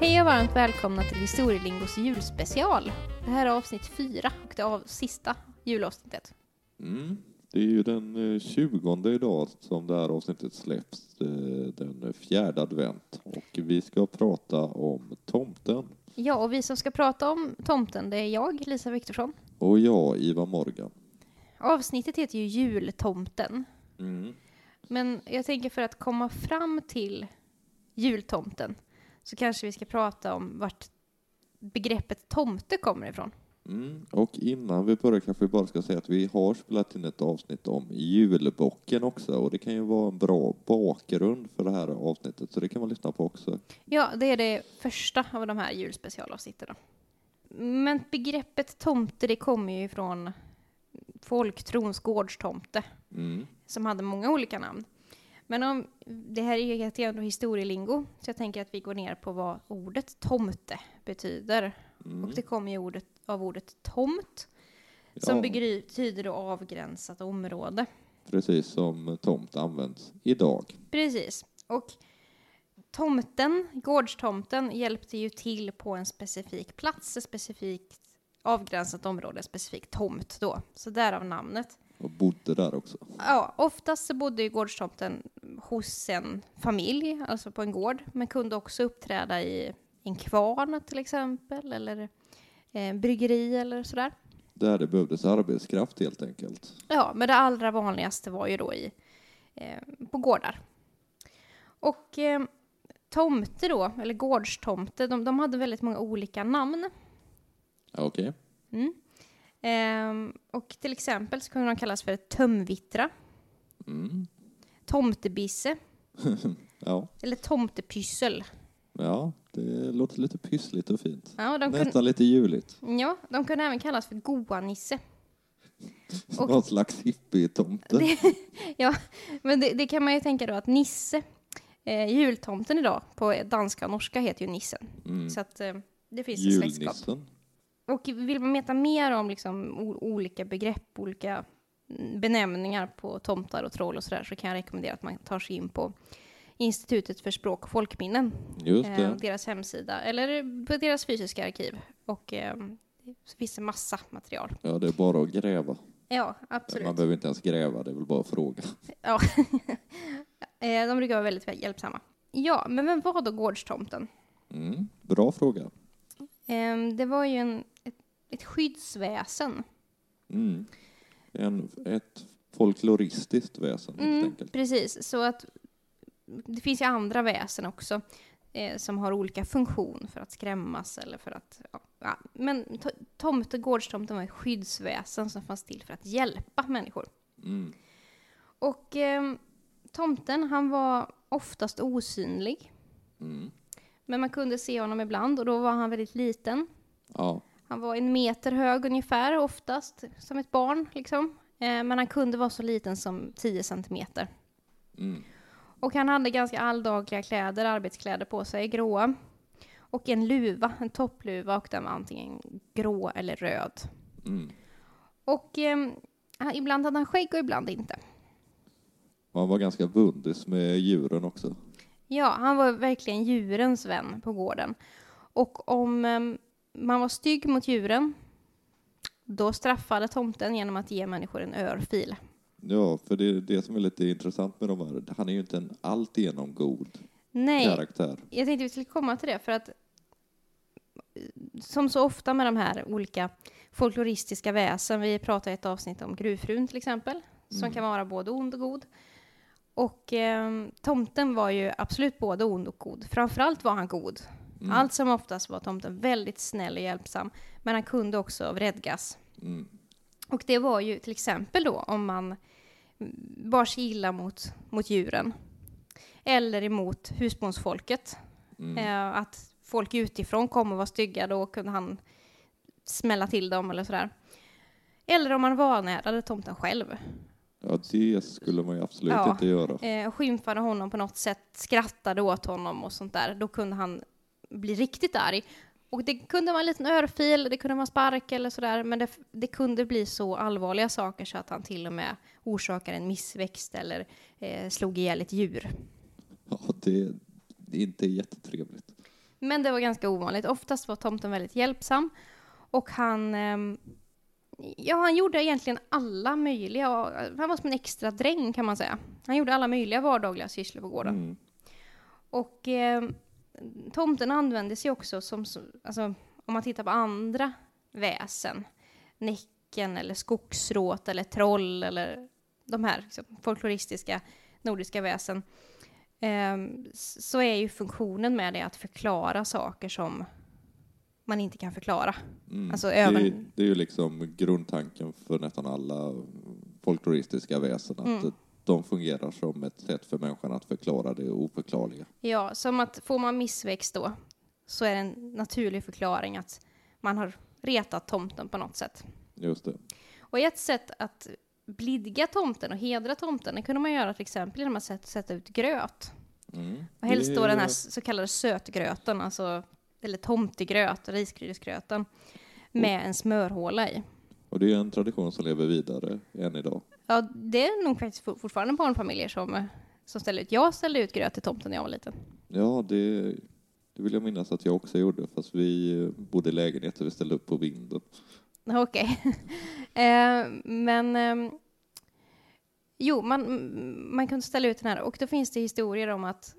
Hej och varmt välkomna till Historielingos julspecial. Det här är avsnitt fyra och det av sista julavsnittet. Mm. Det är ju den eh, 20 idag som det här avsnittet släpps, eh, den fjärde advent. Och vi ska prata om tomten. Ja, och vi som ska prata om tomten, det är jag, Lisa Viktorsson. Och jag, Ivar Morgan. Avsnittet heter ju Jultomten. Mm. Men jag tänker för att komma fram till jultomten så kanske vi ska prata om vart begreppet tomte kommer ifrån. Mm. Och innan vi börjar kanske vi bara ska säga att vi har spelat in ett avsnitt om julbocken också och det kan ju vara en bra bakgrund för det här avsnittet så det kan man lyssna på också. Ja, det är det första av de här julspecialavsnitten. Men begreppet tomte, det kommer ju från folktrons gårdstomte, Mm. som hade många olika namn. Men om, det här är ju ändå historielingo, så jag tänker att vi går ner på vad ordet tomte betyder. Mm. Och det kommer ju ordet, av ordet tomt, som Ja, betyder då avgränsat område. precis som tomt används idag. Precis. Och tomten, gårdstomten, hjälpte ju till på en specifik plats, ett specifikt avgränsat område, en specifik tomt då. Så därav namnet. Och bodde där också. Ja, oftast så bodde ju gårdstomten hos en familj, alltså på en gård, men kunde också uppträda i en kvarn till exempel, eller eh, bryggeri eller sådär. Där det behövdes arbetskraft helt enkelt. Ja, men det allra vanligaste var ju då i, eh, på gårdar. Och eh, tomte då, eller gårdstomte, de, de hade väldigt många olika namn. Okej. Mm. Ehm, och till exempel så kunde de kallas för tömvittra, Mm. tomtebisse Ja. eller tomtepyssel. ja, det låter lite pyssligt och fint. Ja, de kunde, Nästan lite juligt. ja, de kunde även kallas för goa-nisse. Och- Någon slags hippie-tomte. Ja, men det, det kan man ju tänka då att Nisse, eh, jultomten idag på danska och norska heter ju Nissen. Mm. Så att eh, det finns ett släktskap. Och vill man veta mer om liksom olika begrepp, olika benämningar på tomtar och troll och sådär så kan jag rekommendera att man tar sig in på Institutet för språk och folkminnen, Just eh, deras hemsida, eller på deras fysiska arkiv. Och eh, så finns det massa material. Ja, det är bara att gräva. Ja, absolut. Man behöver inte ens gräva, det är väl bara att fråga. Ja. Eh, de brukar vara väldigt hjälpsamma. Ja, men vem var då gårdstomten? Mm. Bra fråga. Ehm, Det var ju en, ett, skyddsväsen. Mm. En, ett folkloristiskt väsen helt Mm, enkelt. precis, så att det finns ju andra väsen också eh, som har olika funktion för att skrämmas eller för att... Ja. Men to- tomte, gårdstomten var ett skyddsväsen som fanns till för att hjälpa människor. Mm. Och ehm, tomten, han var oftast osynlig. Mm. Men man kunde se honom ibland och då var han väldigt liten. Ja. Han var en meter hög ungefär, oftast som ett barn. Liksom. Eh, men han kunde vara så liten som 10 centimeter. Mm. Och han hade ganska alldagliga kläder, arbetskläder på sig, gråa. Och en luva, en toppluva, och den var antingen grå eller röd. Mm. Och eh, ibland hade han skägg och ibland inte. Han var ganska bundis med djuren också. Ja, han var verkligen djurens vän på gården. Och om eh, man var stygg mot djuren, då straffade tomten genom att ge människor en örfil. Ja, för det är det som är lite intressant med de här. Han är ju inte en alltigenom god Nej, karaktär. jag tänkte vi skulle komma till det för att som så ofta med de här olika folkloristiska väsen, vi pratade i ett avsnitt om gruvfrun till exempel, som Mm. kan vara både ond och god. Och eh, tomten var ju absolut både ond och god. Framförallt var han god. Mm. Allt som oftast var tomten väldigt snäll och hjälpsam, men han kunde också vredgas. Mm. Och det var ju till exempel då om man bar sig illa mot, mot djuren. Eller emot husbondsfolket. Mm. Eh, att folk utifrån kom och var stygga, då kunde han smälla till dem eller sådär. Eller om man vanärade tomten själv. Ja, det skulle man ju absolut Ja. inte göra. Eh, skymfade honom på något sätt, skrattade åt honom och sånt där. Då kunde han bli riktigt arg. Och det kunde vara en liten örfil, det kunde vara spark eller sådär, men det, det kunde bli så allvarliga saker så att han till och med orsakade en missväxt eller eh, slog ihjäl ett djur. Ja, det, det är inte jättetrevligt. Men det var ganska ovanligt. Oftast var tomten väldigt hjälpsam. Och han, ehm, ja, han gjorde egentligen alla möjliga, han var som en extra dräng kan man säga. Han gjorde alla möjliga vardagliga sysslor på gården. Mm. Och eh, tomten användes ju också som, alltså om man tittar på andra väsen, Näcken eller skogsråt eller troll eller de här liksom, folkloristiska nordiska väsen, eh, så är ju funktionen med det att förklara saker som man inte kan förklara. Mm. Alltså, det, är, det är ju liksom grundtanken för nästan alla folkloristiska väsen, att Mm. De fungerar som ett sätt för människan att förklara det oförklarliga. Ja, som att får man missväxt då, så är det en naturlig förklaring att man har retat tomten på något sätt. Just det. Och ett sätt att blidga tomten och hedra tomten, det kunde man göra till exempel genom att sätta, ut gröt. Mm. Och helst då den här så kallade sötgröten, alltså, eller tomtegröt, risgrynsgröten, med en smörhåla i. Och det är en tradition som lever vidare än idag. Ja, det är nog faktiskt for- fortfarande barnfamiljer som, eh, som ställer ut. Jag ställde ut gröt till tomten när jag var liten. Ja, det, det vill jag minnas att jag också gjorde, fast vi eh, bodde i lägenhet och vi ställde upp på vinden. Okej. eh, men ehm, jo, man, man kunde ställa ut den här och då finns det historier om att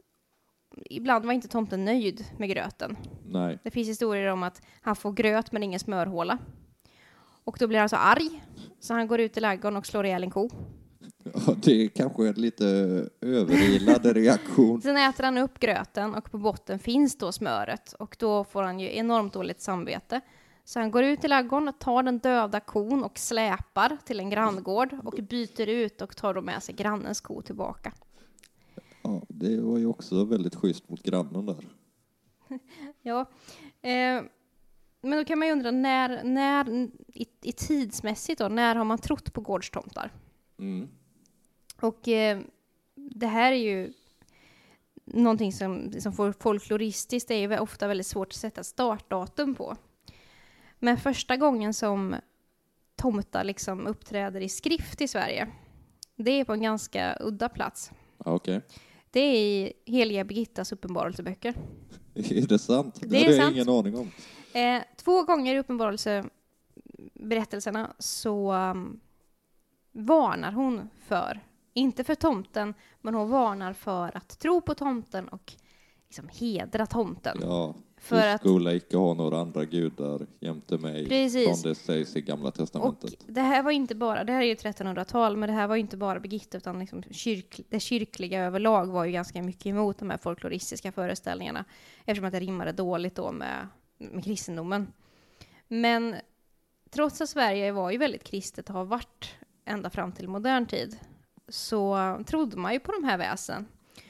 ibland var inte tomten nöjd med gröten. Nej, Det finns historier om att han får gröt men ingen smörhåla. Och då blir han så arg så han går ut i ladugården och slår ihjäl en ko. ja, det är kanske en lite överilad reaktion. Sen äter han upp gröten och på botten finns då smöret och då får han ju enormt dåligt samvete. Så han går ut i ladugården, tar den döda kon och släpar till en granngård och byter ut och tar då med sig grannens ko tillbaka. Ja, det var ju också väldigt schysst mot grannen där. Ja, eh, men då kan man ju undra när, när i, i tidsmässigt då, när har man trott på gårdstomtar? Mm. Och eh, det här är ju någonting som, som får folkloristiskt är ju ofta väldigt svårt att sätta startdatum på. Men första gången som tomtar liksom uppträder i skrift i Sverige, det är på en ganska udda plats. Okej, Det är i Heliga Birgittas uppenbarelseböcker. är det sant? Det, Det är hade jag sant. ingen aning om. Eh, två gånger i uppenbarelseberättelserna så um, varnar hon för, inte för tomten, men hon varnar för att tro på tomten och liksom hedra tomten. Ja, För du att- skola icke ha några andra gudar jämte mig, Precis. som det sägs i Gamla Och Testamentet. det här var inte bara, det här är ju 1300-tal, men det här var inte bara Birgitta, utan liksom kyrk, det kyrkliga överlag var ju ganska mycket emot de här folkloristiska föreställningarna, eftersom att det rimmade dåligt då med, med kristendomen. Men trots att Sverige var ju väldigt kristet och har varit ända fram till modern tid, så trodde man ju på de här väsen.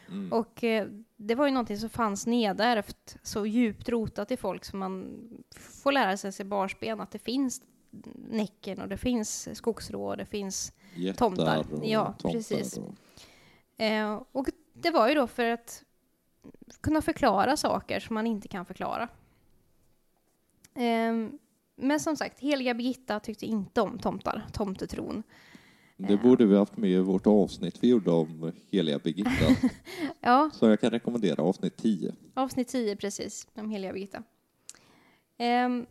Mm. Och eh, det var ju någonting som fanns nedärvt, så djupt rotat i folk som man får lära sig sig barnsben att det finns Näcken och det finns skogsrå och det finns Jättar tomtar. Ja, tomtar precis. Och, Eh, och det var ju då för att kunna förklara saker som man inte kan förklara. Eh, men som sagt, heliga Birgitta tyckte inte om tomtar, tomtetron. det borde vi haft med i vårt avsnitt vi gjorde om heliga Birgitta. Ja, Så jag kan rekommendera avsnitt 10. avsnitt 10 precis, om heliga Birgitta. Ehm,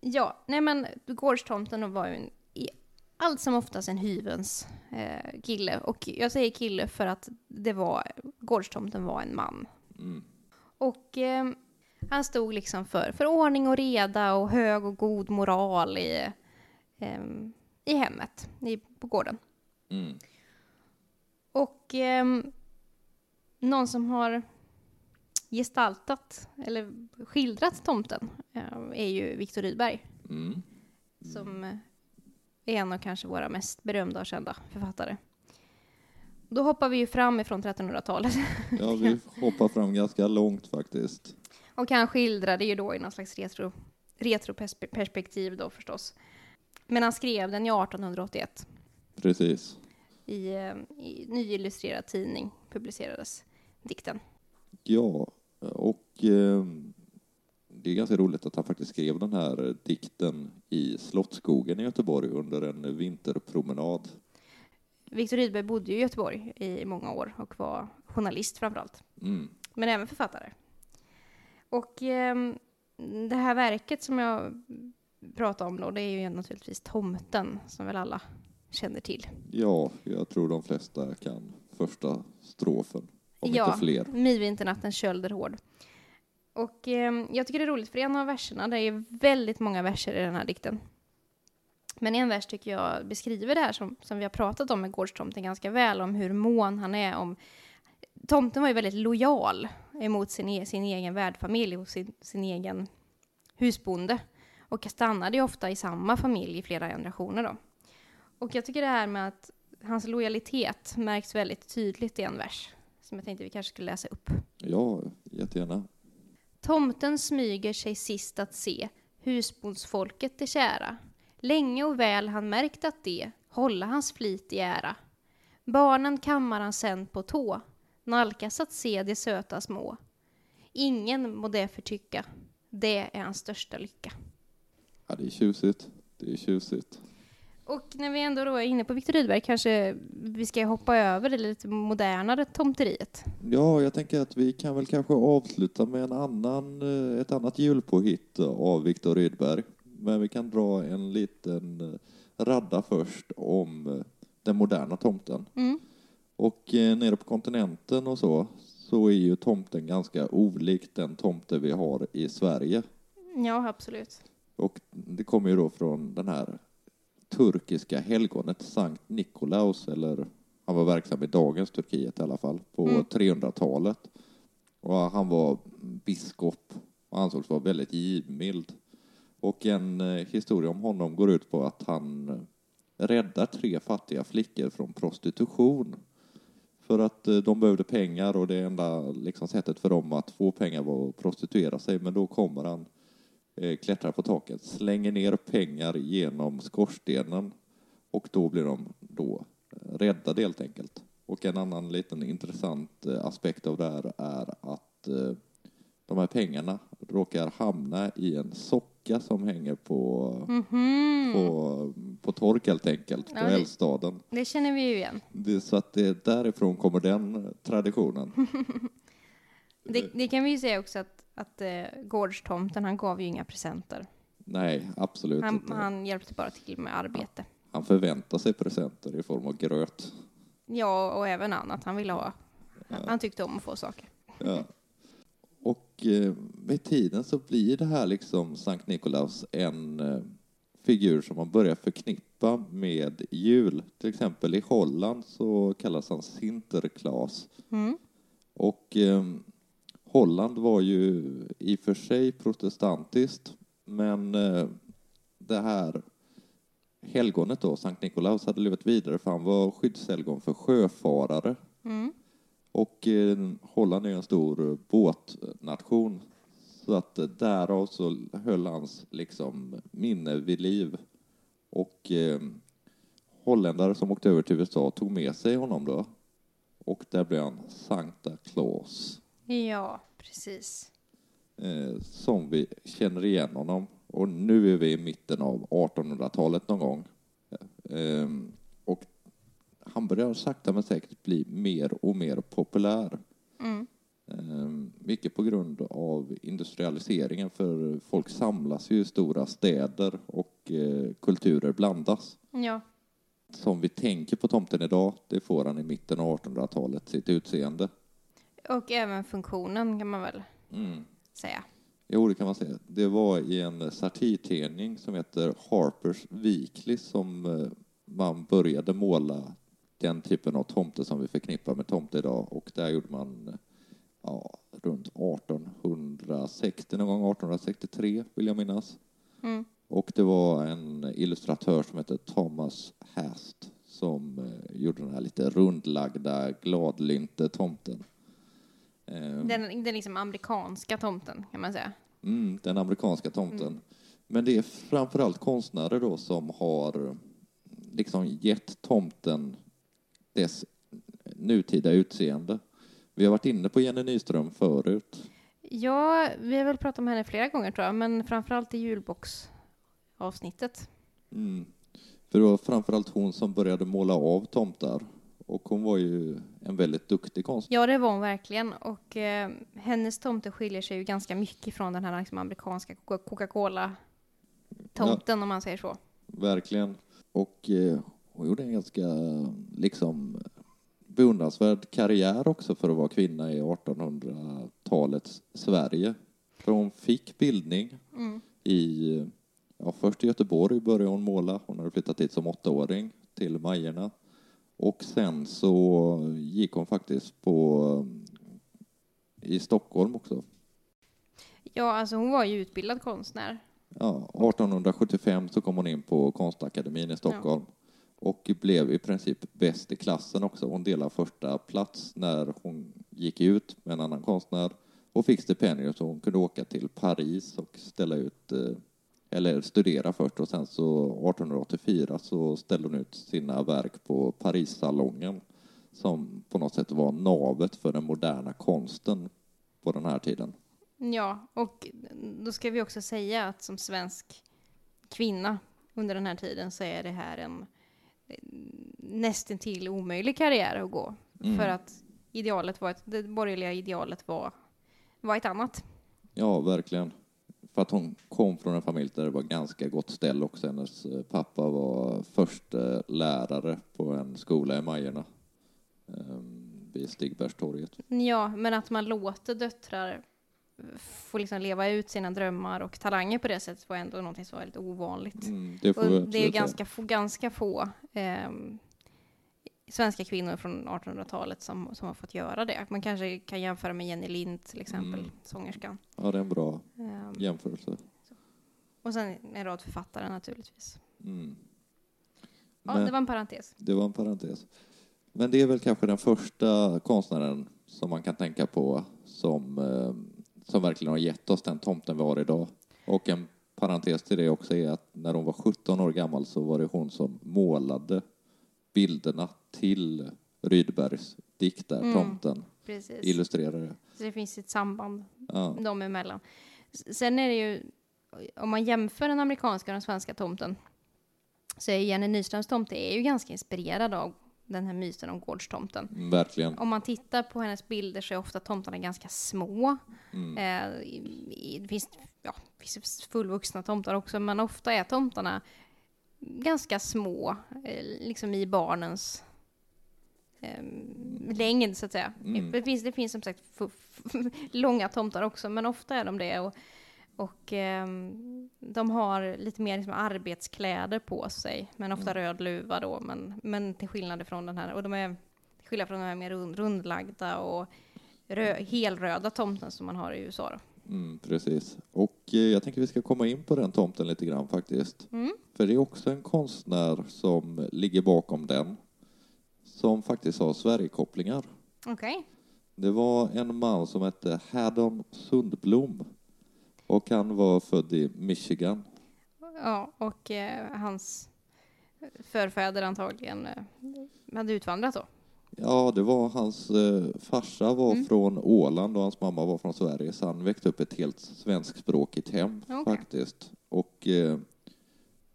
ja, nej men gårdstomten var ju en, allt som oftast en hyvens eh, kille. Och jag säger kille för att det var, gårdstomten var en man. Mm. Och eh, han stod liksom för, för ordning och reda och hög och god moral i, eh, i hemmet, i, på gården. Mm. Och eh, någon som har gestaltat eller skildrat tomten eh, är ju Viktor Rydberg Mm. som eh, är en av kanske våra mest berömda och kända författare. Då hoppar vi ju fram ifrån 1300-talet Ja, vi hoppar fram ganska långt faktiskt. Och han skildrade ju då i någon slags retro, retroperspektiv då förstås. Men han skrev den i 1881 Precis. i, eh, i nyillustrerad tidning publicerades dikten. Ja, och eh, det är ganska roligt att han faktiskt skrev den här dikten i Slottsskogen i Göteborg under en vinterpromenad. Viktor Rydberg bodde ju i Göteborg i många år och var journalist framförallt, Mm. men även författare. Och ehm, det här verket som jag pratar om då, det är ju naturligtvis Tomten, som väl alla känner till. Ja, jag tror de flesta kan första strofen, om ja, inte fler. Midvinternattens köld är hård. Och ehm, jag tycker det är roligt, för en av verserna, det är väldigt många verser i den här dikten. Men en vers tycker jag beskriver det här som, som vi har pratat om med Gårdstomten ganska väl, om hur mån han är om... Tomten var ju väldigt lojal emot sin, e sin egen värdfamilj och sin, sin egen husbonde. Och stannade ju ofta i samma familj i flera generationer då. Och jag tycker det här med att hans lojalitet märks väldigt tydligt i en vers, som jag tänkte vi kanske skulle läsa upp. Ja, jättegärna. Tomten smyger sig sist att se husbondsfolket det kära. Länge och väl han märkt att det hålla hans flit i ära. Barnen kammar han sen på tå, nalkas att se de söta små. Ingen må det förtycka, det är hans största lycka. Ja, det är tjusigt. Det är tjusigt. Och när vi ändå då är inne på Viktor Rydberg kanske vi ska hoppa över det lite modernare tomteriet. Ja, jag tänker att vi kan väl kanske avsluta med en annan, eh, ett annat julpåhitt av Viktor Rydberg. Men vi kan dra en liten eh, radda först om eh, den moderna tomten. Mm. Och eh, nere på kontinenten och så, så är ju tomten ganska olik den tomte vi har i Sverige. Ja, absolut. Och det kommer ju då från den här turkiska helgonet Sankt Nikolaus, eller han var verksam i dagens Turkiet i alla fall, på Mm. 300-talet. Och han var biskop och ansågs vara väldigt givmild. Och en eh, historia om honom går ut på att han eh, räddar tre fattiga flickor från prostitution. För att eh, de behövde pengar och det enda liksom, sättet för dem att få pengar var att prostituera sig. Men då kommer han, eh, klättrar på taket, slänger ner pengar genom skorstenen och då blir de då eh, räddade helt enkelt. Och en annan liten intressant eh, aspekt av det här är att eh, de här pengarna råkar hamna i en socka som hänger på, Mhm. på, på tork helt enkelt, på Ja, det- eldstaden. Det känner vi ju igen. Det, så att det, därifrån kommer den traditionen. Det, det kan vi ju säga också att, att eh, gårdstomten, han gav ju inga presenter. Nej, absolut Han, inte. han hjälpte bara till med arbete. Han förväntar sig presenter i form av gröt. Ja, och även annat han ville ha. Han tyckte om att få saker. Ja. Och eh, med tiden så blir det här liksom Sankt Nikolaus en eh, figur som man börjar förknippa med jul. Till exempel i Holland så kallas han Sinterklaas. Mm. Och eh, Holland var ju i och för sig protestantiskt, men eh, det här helgonet då, Sankt Nikolaus, hade levat vidare för han var skyddshelgon för sjöfarare. Mm. Och eh, Holland är en stor båtnation. Så att eh, därav så höll hans liksom, minne vid liv. Och eh, holländare som åkte över till USA tog med sig honom då. Och där blev han Sankta Claus. Ja, precis. Eh, som vi känner igen honom. Och nu är vi i mitten av 1800-talet någon gång. Eh, och han börjar sakta men säkert bli mer och mer populär. Mm. Eh, mycket på grund av industrialiseringen, för folk samlas ju i stora städer och eh, kulturer blandas. Ja, Som vi tänker på tomten idag, det får han i mitten av 1800-talet, sitt utseende. och även funktionen kan man väl Mm. säga. Jo, det kan man säga. Det var i en satirtidning som heter Harper's Weekly som eh, man började måla den typen av tomte som vi förknippar med tomte idag. Och där gjorde man ja, runt 1860, någon gång 1863 vill jag minnas. Mm. Och det var en illustratör som hette Thomas Hast som eh, gjorde den här lite rundlagda, gladlynte tomten. Eh, Den, den liksom amerikanska tomten kan man säga. Mm, den amerikanska tomten. Men det är framförallt konstnärer då som har liksom gett tomten dess nutida utseende. Vi har varit inne på Jenny Nyström förut. Ja, vi har väl pratat om henne flera gånger tror jag, men framförallt i julbox-avsnittet. Mm. För det var framförallt hon som började måla av tomtar. Och hon var ju en väldigt duktig konstnär. Ja, det var hon verkligen. Och eh, hennes tomte skiljer sig ju ganska mycket från den här liksom, amerikanska Coca- Coca-Cola-tomten, om man säger så. Verkligen. Och eh, hon gjorde en ganska liksom beundransvärd karriär också för att vara kvinna i 1800-talets Sverige. För hon fick bildning Mm. i, ja, först i Göteborg började hon måla. Hon hade flyttat dit som åttaåring till Majerna. Och sen så gick hon faktiskt på i Stockholm också. Ja, alltså hon var ju utbildad konstnär. Ja, 1875 så kom hon in på Konstakademin i Stockholm och blev i princip bäst i klassen också. Hon delade första plats när hon gick ut med en annan konstnär och fick stipendium så hon kunde åka till Paris och ställa ut, eh, eller studera först och sen så 1884 så ställde hon ut sina verk på Parissalongen som på något sätt var navet för den moderna konsten på den här tiden. Ja, och då ska vi också säga att som svensk kvinna under den här tiden så är det här en eh, nästintill omöjlig karriär att gå. Mm. För att idealet var ett, det borgerliga idealet var, var ett annat. Ja, verkligen. För att hon kom från en familj där det var ganska gott ställ också. Hennes eh, pappa var första lärare på en skola i Majerna ehm, vid Stigbergstorget. Ja, men att man låter döttrar få liksom leva ut sina drömmar och talanger på det sättet var ändå någonting som var väldigt ovanligt. Mm, det Och det är ganska få, ganska få ehm, svenska kvinnor från 1800-talet som, som har fått göra det. Man kanske kan jämföra med Jenny Lind till exempel, Mm. sångerskan. Ja, det är en bra Ehm, jämförelse. och sen en rad författare naturligtvis. Mm. Ja, Men- det var en parentes. Det var en parentes. Men det är väl kanske den första konstnären som man kan tänka på som, eh, som verkligen har gett oss den tomten vi har idag. Och en parentes till det också är att när hon var 17 år gammal så var det hon som målade bilderna till Rydbergs dikt där, Mm. Tomten, Precis. illustrerade. Så det finns ett samband Ja. dem emellan. Sen är det ju, om man jämför den amerikanska och den svenska tomten, så är Jenny Nyströms tomte är ju ganska inspirerad av den här myten om gårdstomten. Mm, Verkligen. Om man tittar på hennes bilder så är ofta tomtarna ganska små. Mm. Eh, i- det finns, ja, det finns fullvuxna tomtar också, men ofta är tomtarna ganska små, eh, liksom i barnens eh, längd så att säga. Mm. Det, finns, det finns som sagt långa tomtar också, men ofta är de det. Och, och ehm, de har lite mer liksom arbetskläder på sig, men ofta röd luva då, men, men till skillnad från den här, och de är till skillnad från de här mer rund, rundlagda och rö, helröda tomten som man har i USA då. Mm, precis. Och eh, jag tänker vi ska komma in på den tomten lite grann faktiskt. Mm. För det är också en konstnär som ligger bakom den, som faktiskt har Sverigekopplingar. Okej. Det var en man som hette Haddon Sundblom och han var född i Michigan. Ja, och eh, hans förfäder antagligen eh, hade utvandrat då. Ja, det var hans eh, farsa var Mm. från Åland och hans mamma var från Sverige, så han växte upp ett helt svenskspråkigt hem Okej. faktiskt. Och eh,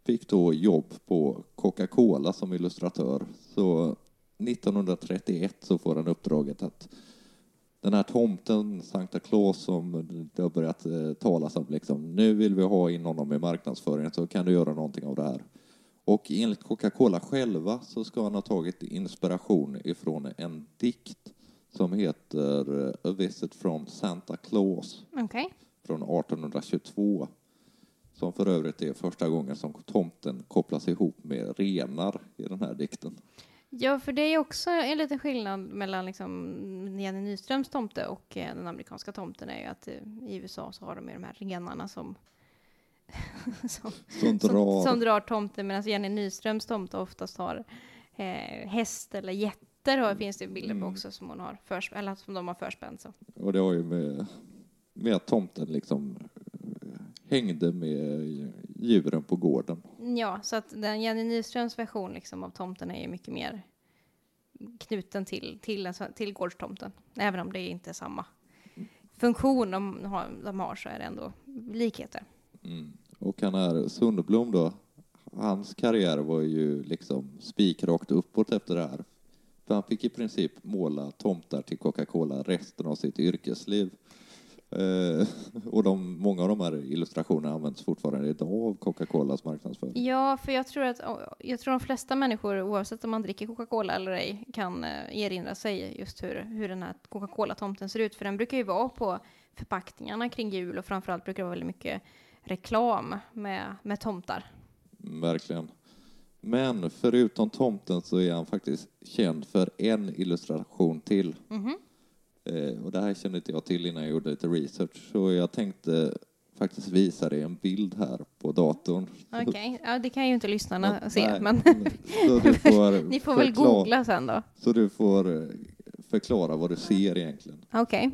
fick då jobb på Coca-Cola som illustratör. Så 1931 så får han uppdraget att den här tomten, Santa Claus, som det har börjat eh, talas om, liksom, nu vill vi ha in honom i marknadsföringen, så kan du göra någonting av det här. Och enligt Coca-Cola själva så ska han ha tagit inspiration ifrån en dikt som heter eh, A Visit from Santa Claus Okej. från 1822. Som för övrigt är första gången som tomten kopplas ihop med renar i den här dikten. Ja, för det är också en liten skillnad mellan liksom Jenny Nyströms tomte och eh, den amerikanska tomten är ju att eh, i USA så har de ju de här renarna som som, Som drar. som, som drar tomten medan Jenny Nyströms tomte oftast har eh, häst eller getter har, finns det bilder på Mm. också som hon har förs- eller som de har förspänt. Så. Och det har ju med, med att tomten liksom eh, hängde med djuren på gården. Ja, så att den Jenny Nyströms version liksom av tomten är ju mycket mer knuten till, till, till gårdstomten. Även om det inte är samma funktion de har, de har så är det ändå likheter. Mm. Och han är Sundblom då, hans karriär var ju liksom spikrakt uppåt efter det här. För han fick i princip måla tomtar till Coca-Cola resten av sitt yrkesliv. Eh, och de, många av de här illustrationerna används fortfarande idag av Coca-Colas marknadsföring. Ja, för jag tror att jag tror de flesta människor, oavsett om man dricker Coca-Cola eller ej, kan eh, erinra sig just hur, hur den här Coca-Cola-tomten ser ut. För den brukar ju vara på förpackningarna kring jul och framförallt brukar det vara väldigt mycket reklam med, med tomtar. Verkligen. Men förutom tomten så är han faktiskt känd för en illustration till. Mhm. Eh, och det här kände inte jag till innan jag gjorde lite research, så jag tänkte faktiskt visa dig en bild här på datorn. Okej, ja, det kan ju inte lyssnarna Men- se, nej, men får, ni får väl googla sen då. Så du får eh, förklara vad du ser egentligen. Okej,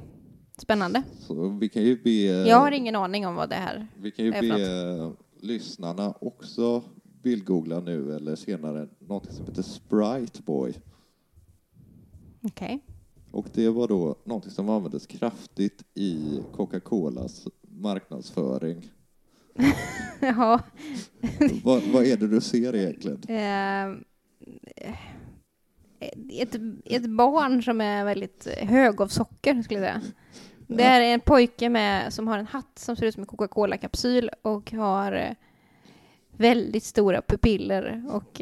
spännande. Så vi kan ju be, Jag har ingen aning om vad det här vi kan ju är be lyssnarna också bildgoogla nu eller senare något som heter Sprite Boy. Okej. Och det var då något som användes kraftigt i Coca-Colas marknadsföring. Ja. vad, vad är det du ser egentligen? Eh, ett, ett barn som är väldigt hög av socker, skulle jag säga. Det är en pojke med, som har en hatt som ser ut som en Coca-Cola-kapsyl och har eh, väldigt stora pupiller och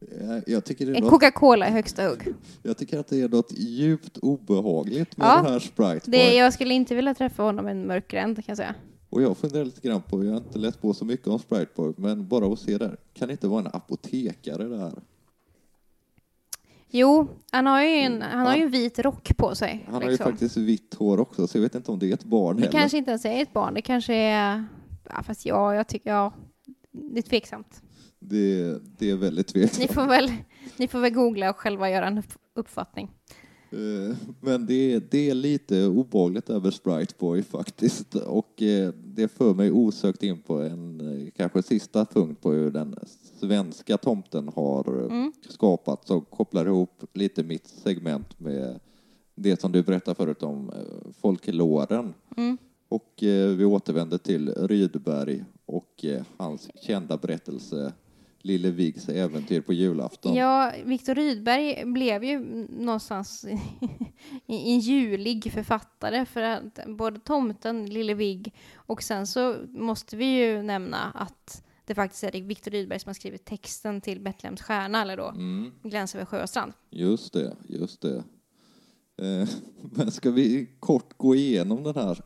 en något, Coca-Cola i högsta hugg. jag tycker att det är något djupt obehagligt med Ja, den här Sprite Det, jag skulle inte vilja träffa honom i en mörk gränd, kan jag säga. Och jag funderar lite grann på, jag har inte läst på så mycket om Sprite Boy, men bara att se där, kan det inte vara en apotekare där? Jo, han har ju en, han har ju en vit rock på sig. Han har ju liksom. faktiskt vitt hår också, så jag vet inte om det är ett barn Det heller. kanske inte ens är ett barn, det kanske är... Ja, fast ja, jag tycker... Ja, det är tveksamt. Det, det är väldigt tveksamt. Ni får väl, ni får väl googla och själva göra en upp- uppfattning. Eh, Men det är, det är lite obehagligt över Sprite Boy faktiskt. Och eh, det för mig osökt in på en eh, kanske sista punkt på hur den svenska tomten har Mm. skapats och kopplar ihop lite mitt segment med det som du berättade förut om folklåren. Mm. Och vi återvänder till Rydberg och hans kända berättelse Lille Viggs äventyr på julafton. Ja, Viktor Rydberg blev ju någonstans en julig författare för att både Tomten, Lille Vigg och sen så måste vi ju nämna att det faktiskt är Viktor Rydberg som har skrivit texten till Betlehems stjärna, eller då Mm. Gläns över sjö och strand. Just det, just det. Eh, Men ska vi kort gå igenom den här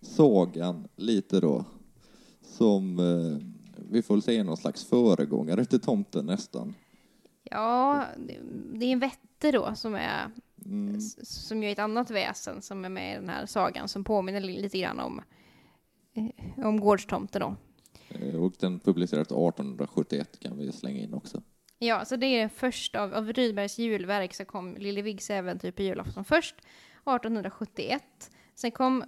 sagan lite då? Som eh, vi får väl säga någon slags föregångare till tomten nästan. Ja, det- är en vätte då som är Mm. som ju är ett annat väsen som är med i den här sagan som påminner li- lite grann om, eh, om gårdstomten då. Eh, Och den publicerades 1871 kan vi slänga in också. Ja, så det är det första av, av Rydbergs julverk så kom Lille Viggs äventyr på julafton först, 1871. Sen kom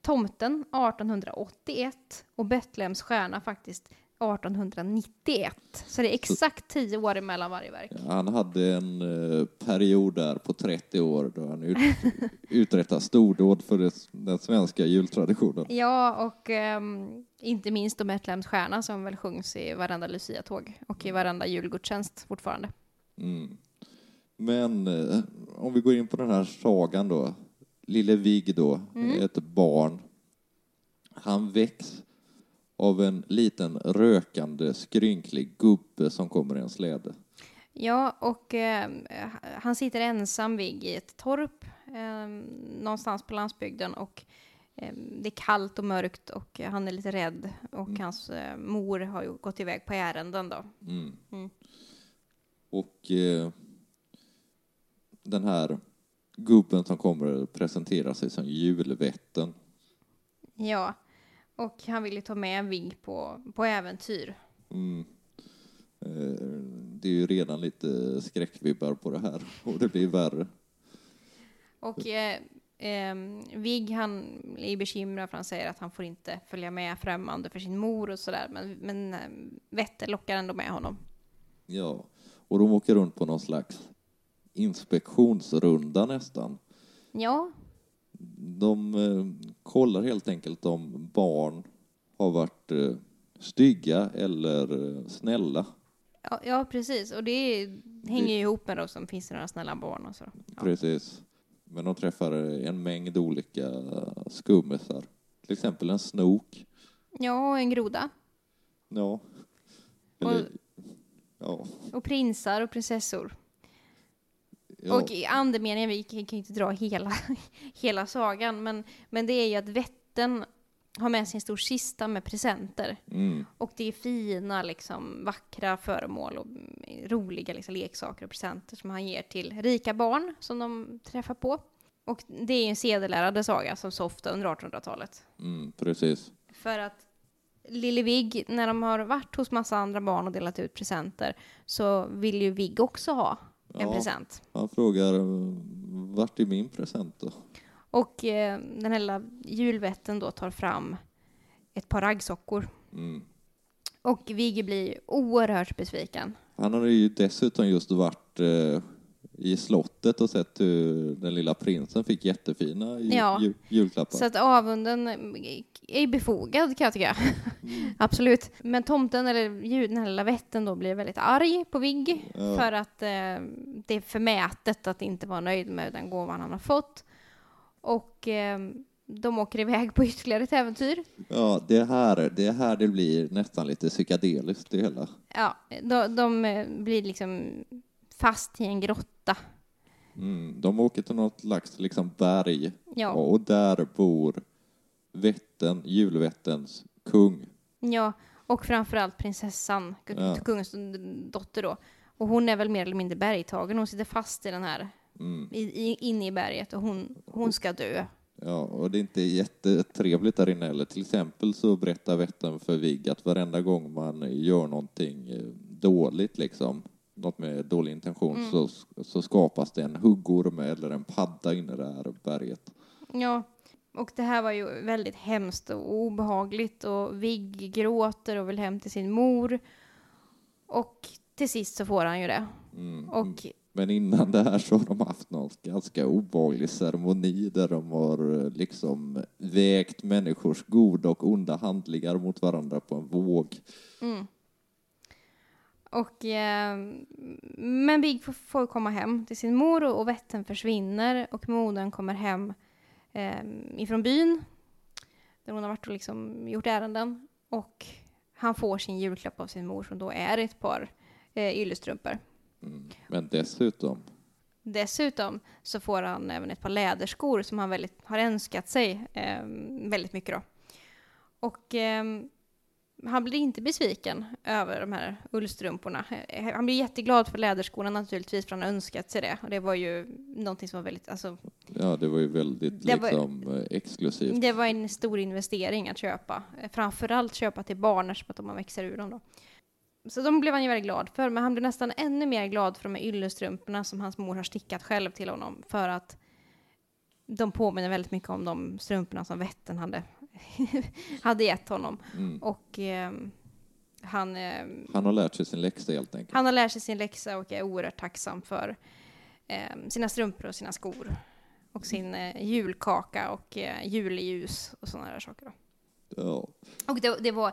Tomten 1881 och Betlehems stjärna faktiskt 1891. Så det är exakt tio år emellan varje verk. Han hade en eh, period där på 30 år då han ut, uträttade stordåd för det, den svenska jultraditionen. Ja, och ehm, inte minst då Betlehems stjärna som väl sjungs i varenda Lucia-tåg och i varenda julgudstjänst fortfarande. Mm. Men eh, om vi går in på den här sagan då. Lille Vigg då, Mm. ett barn. Han väcks av en liten rökande skrynklig gubbe som kommer i en släde. Ja, och eh, han sitter ensam vid i ett torp eh, någonstans på landsbygden och eh, det är kallt och mörkt och han är lite rädd och hans eh, mor har ju gått iväg på ärenden då. Mm. Mm. Och eh, den här gubben som kommer presenterar sig som julvätten. Ja, och han vill ju ta med Vigg på, på äventyr. Mm. Eh, Det är ju redan lite skräckvibbar på det här och det blir värre. Och eh, ehm, Vigg han är bekymrad för han säger att han får inte följa med främmande för sin mor och sådär. Men, men eh, Vetter lockar ändå med honom. Ja, och de åker runt på någon slags inspektionsrunda nästan. Ja, De eh, kollar helt enkelt om barn har varit eh, stygga eller eh, snälla. Ja, ja precis. Och det hänger ju ihop med då som finns det några snälla barn och så. Ja. Precis. Men de träffar en mängd olika skummisar. Till exempel en snok. Ja, och en groda. Ja. Eller, ja. Och prinsar och prinsessor. Ja. Och i andemeningen, vi kan ju inte dra hela, hela sagan, men, men det är ju att vätten har med sig en stor kista med presenter. Mm. Och det är fina, liksom, vackra föremål och roliga liksom, leksaker och presenter som han ger till rika barn som de träffar på. Och det är ju en sedelärande saga som så ofta under 1800-talet. Mm, precis. För att Lille Vigg, när de har varit hos massa andra barn och delat ut presenter, så vill ju Vigg också ha en Ja. present. Han frågar vart är min present då? Och eh, den här lilla julvätten då tar fram ett par raggsockor. Mm. Och Vigge blir oerhört besviken. Han har ju dessutom just varit eh, i slottet och sett hur den lilla prinsen fick jättefina ju, Ja. ju, julklappar. Så att avunden är befogad kan jag tycka. Absolut. Men tomten, eller den här lilla vätten då, blir väldigt arg på Vigg. Ja. För att eh, det är förmätet att inte vara nöjd med den gåvan han har fått. Och eh, de åker iväg på ytterligare ett äventyr. Ja, det är här det, är här det blir nästan lite psykedeliskt det hela. Ja, de, de eh, blir liksom fast i en grotta. Mm. De åker till något slags liksom berg Ja, och där bor vätten, julvättens kung. ja och framförallt prinsessan, Ja. kungens dotter då. Och hon är väl mer eller mindre bergtagen. Hon sitter fast i den här, Mm. i, i, inne i berget och hon, hon ska dö. Ja, och det är inte jättetrevligt där inne heller. Till exempel så berättar vätten för Vigg att varenda gång man gör någonting eh, dåligt, liksom, något med dålig intention, Mm. så, så skapas det en huggorm eller en padda inne i det här berget. Ja, och det här var ju väldigt hemskt och obehagligt och Vigg gråter och vill hem till sin mor. Och till sist så får han ju det. Mm. Och Men innan det här så har de haft någon ganska obehaglig ceremoni där de har eh, liksom vägt människors goda och onda handlingar mot varandra på en våg. Mm. Och, eh, men Big får, får komma hem till sin mor och, och vätten försvinner och modern kommer hem eh, ifrån byn där hon har varit och liksom gjort ärenden och han får sin julklapp av sin mor som då är ett par eh, yllestrumpor. Mm. Men dessutom, Dessutom så får han även ett par läderskor som han väldigt, har önskat sig eh, väldigt mycket då. Och eh, han blir inte besviken över de här ullstrumporna. Han blir jätteglad för läderskorna naturligtvis, för han har önskat sig det. Och det var ju någonting som var väldigt, alltså, ja det var ju väldigt Det var- liksom eh, exklusivt. det var en stor investering att köpa. Eh, Framförallt köpa till barn eftersom att de växer ur dem då. Så de blev han ju väldigt glad för, men han blev nästan ännu mer glad för de här yllestrumporna som hans mor har stickat själv till honom, för att de påminner väldigt mycket om de strumporna som vätten hade, hade gett honom. Mm. Och ehm, han, ehm, Han har lärt sig sin läxa helt enkelt. han har lärt sig sin läxa och är oerhört tacksam för ehm, sina strumpor och sina skor. Och sin eh, julkaka och eh, julljus och sådana där saker. Då. Ja. Och det, det var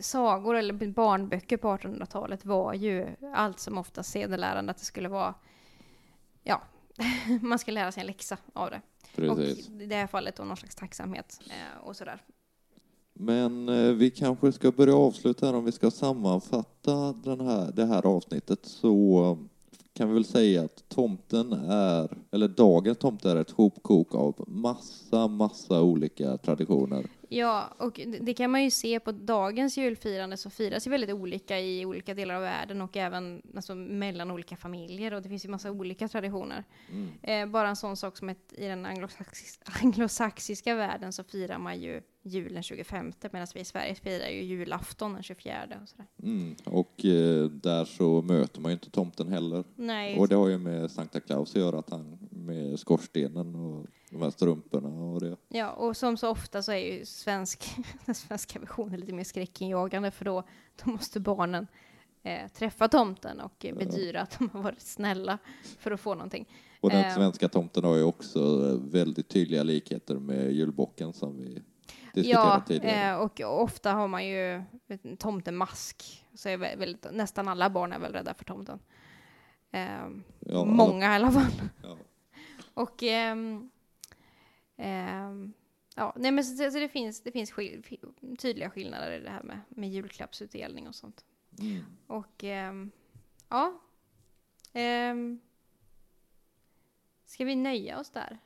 sagor eller barnböcker på 1800-talet var ju allt som oftast sedelärande att det skulle vara, ja, man ska lära sig en läxa av det. Precis. Och i det här fallet då någon slags tacksamhet eh, och sådär. Men eh, vi kanske ska börja avsluta här om vi ska sammanfatta den här, det här avsnittet så kan vi väl säga att tomten är, eller dagens tomte är ett hopkok av massa, massa olika traditioner. Ja, och det- kan man ju se på dagens julfirande så firas ju väldigt olika i olika delar av världen och även alltså, mellan olika familjer och det finns ju massa olika traditioner. Mm. Eh, bara en sån sak som att i den anglosaxis- anglosaxiska världen så firar man ju julen 25 medan vi i Sverige firar ju julafton den 24. Och sådär. Mm. Och eh, där så möter man ju inte tomten heller. Nej, Och det har ju med Sankta Claus att göra, att han med skorstenen och de här strumporna och det. ja, och som så ofta så är ju svensk, den svenska versionen lite mer skräckinjagande för då, då måste barnen eh, träffa tomten och eh, bedyra att de har varit snälla för att få någonting. Och den Eh. svenska tomten har ju också väldigt tydliga likheter med julbocken som vi Ja, tidigare. eh, och ofta har man ju tomtemask. Så är väl, väldigt, nästan alla barn är väl rädda för tomten. Eh, ja, många i alla fall. Och ehm, ehm, ja, nej men så, så det finns, det finns skil, tydliga skillnader i det här med, med julklappsutdelning och sånt. Mm. Och ehm, ja. Um, ska vi nöja oss där?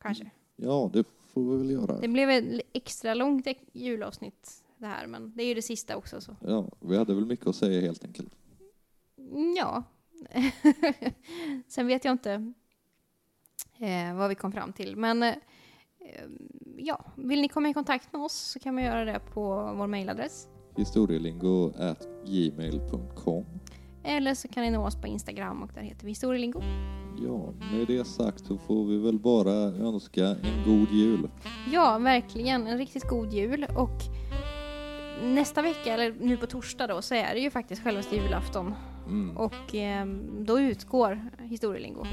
Kanske. ja, det får vi väl göra. Det blev ett extra långt julavsnitt det här, men det är ju det sista också så. Ja, vi hade väl mycket att säga helt enkelt. Mm, Ja. Sen vet jag inte eh, vad vi kom fram till, men eh, ja, vill ni komma i kontakt med oss så kan man göra det på vår mejladress. Historielingo at gmail.com. Eller så kan ni nå oss på Instagram och där heter vi historielingo. Ja, med det sagt så får vi väl bara önska en god jul. Ja, verkligen. En riktigt god jul. Och nästa vecka, eller nu på torsdag då, så är det ju faktiskt självaste julafton. Mm. Och eh, då utgår historielingo.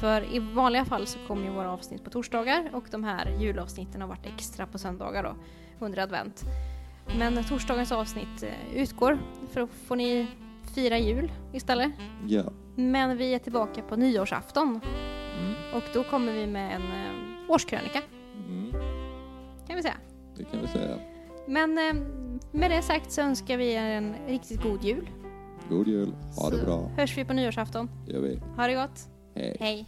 För i vanliga fall så kommer ju våra avsnitt på torsdagar och de här julavsnitten har varit extra på söndagar då under advent. Men torsdagens avsnitt eh, utgår för att få ni fira jul istället. Ja. Men vi är tillbaka på nyårsafton Mm. och då kommer vi med en eh, årskrönika Mm. kan vi säga. Det kan vi säga. Men eh, med det sagt så önskar vi er en riktigt god jul. God jul. Ha det Så bra. hörs vi på nyårsafton. Det gör vi. Ha det gott. Hej. Hej.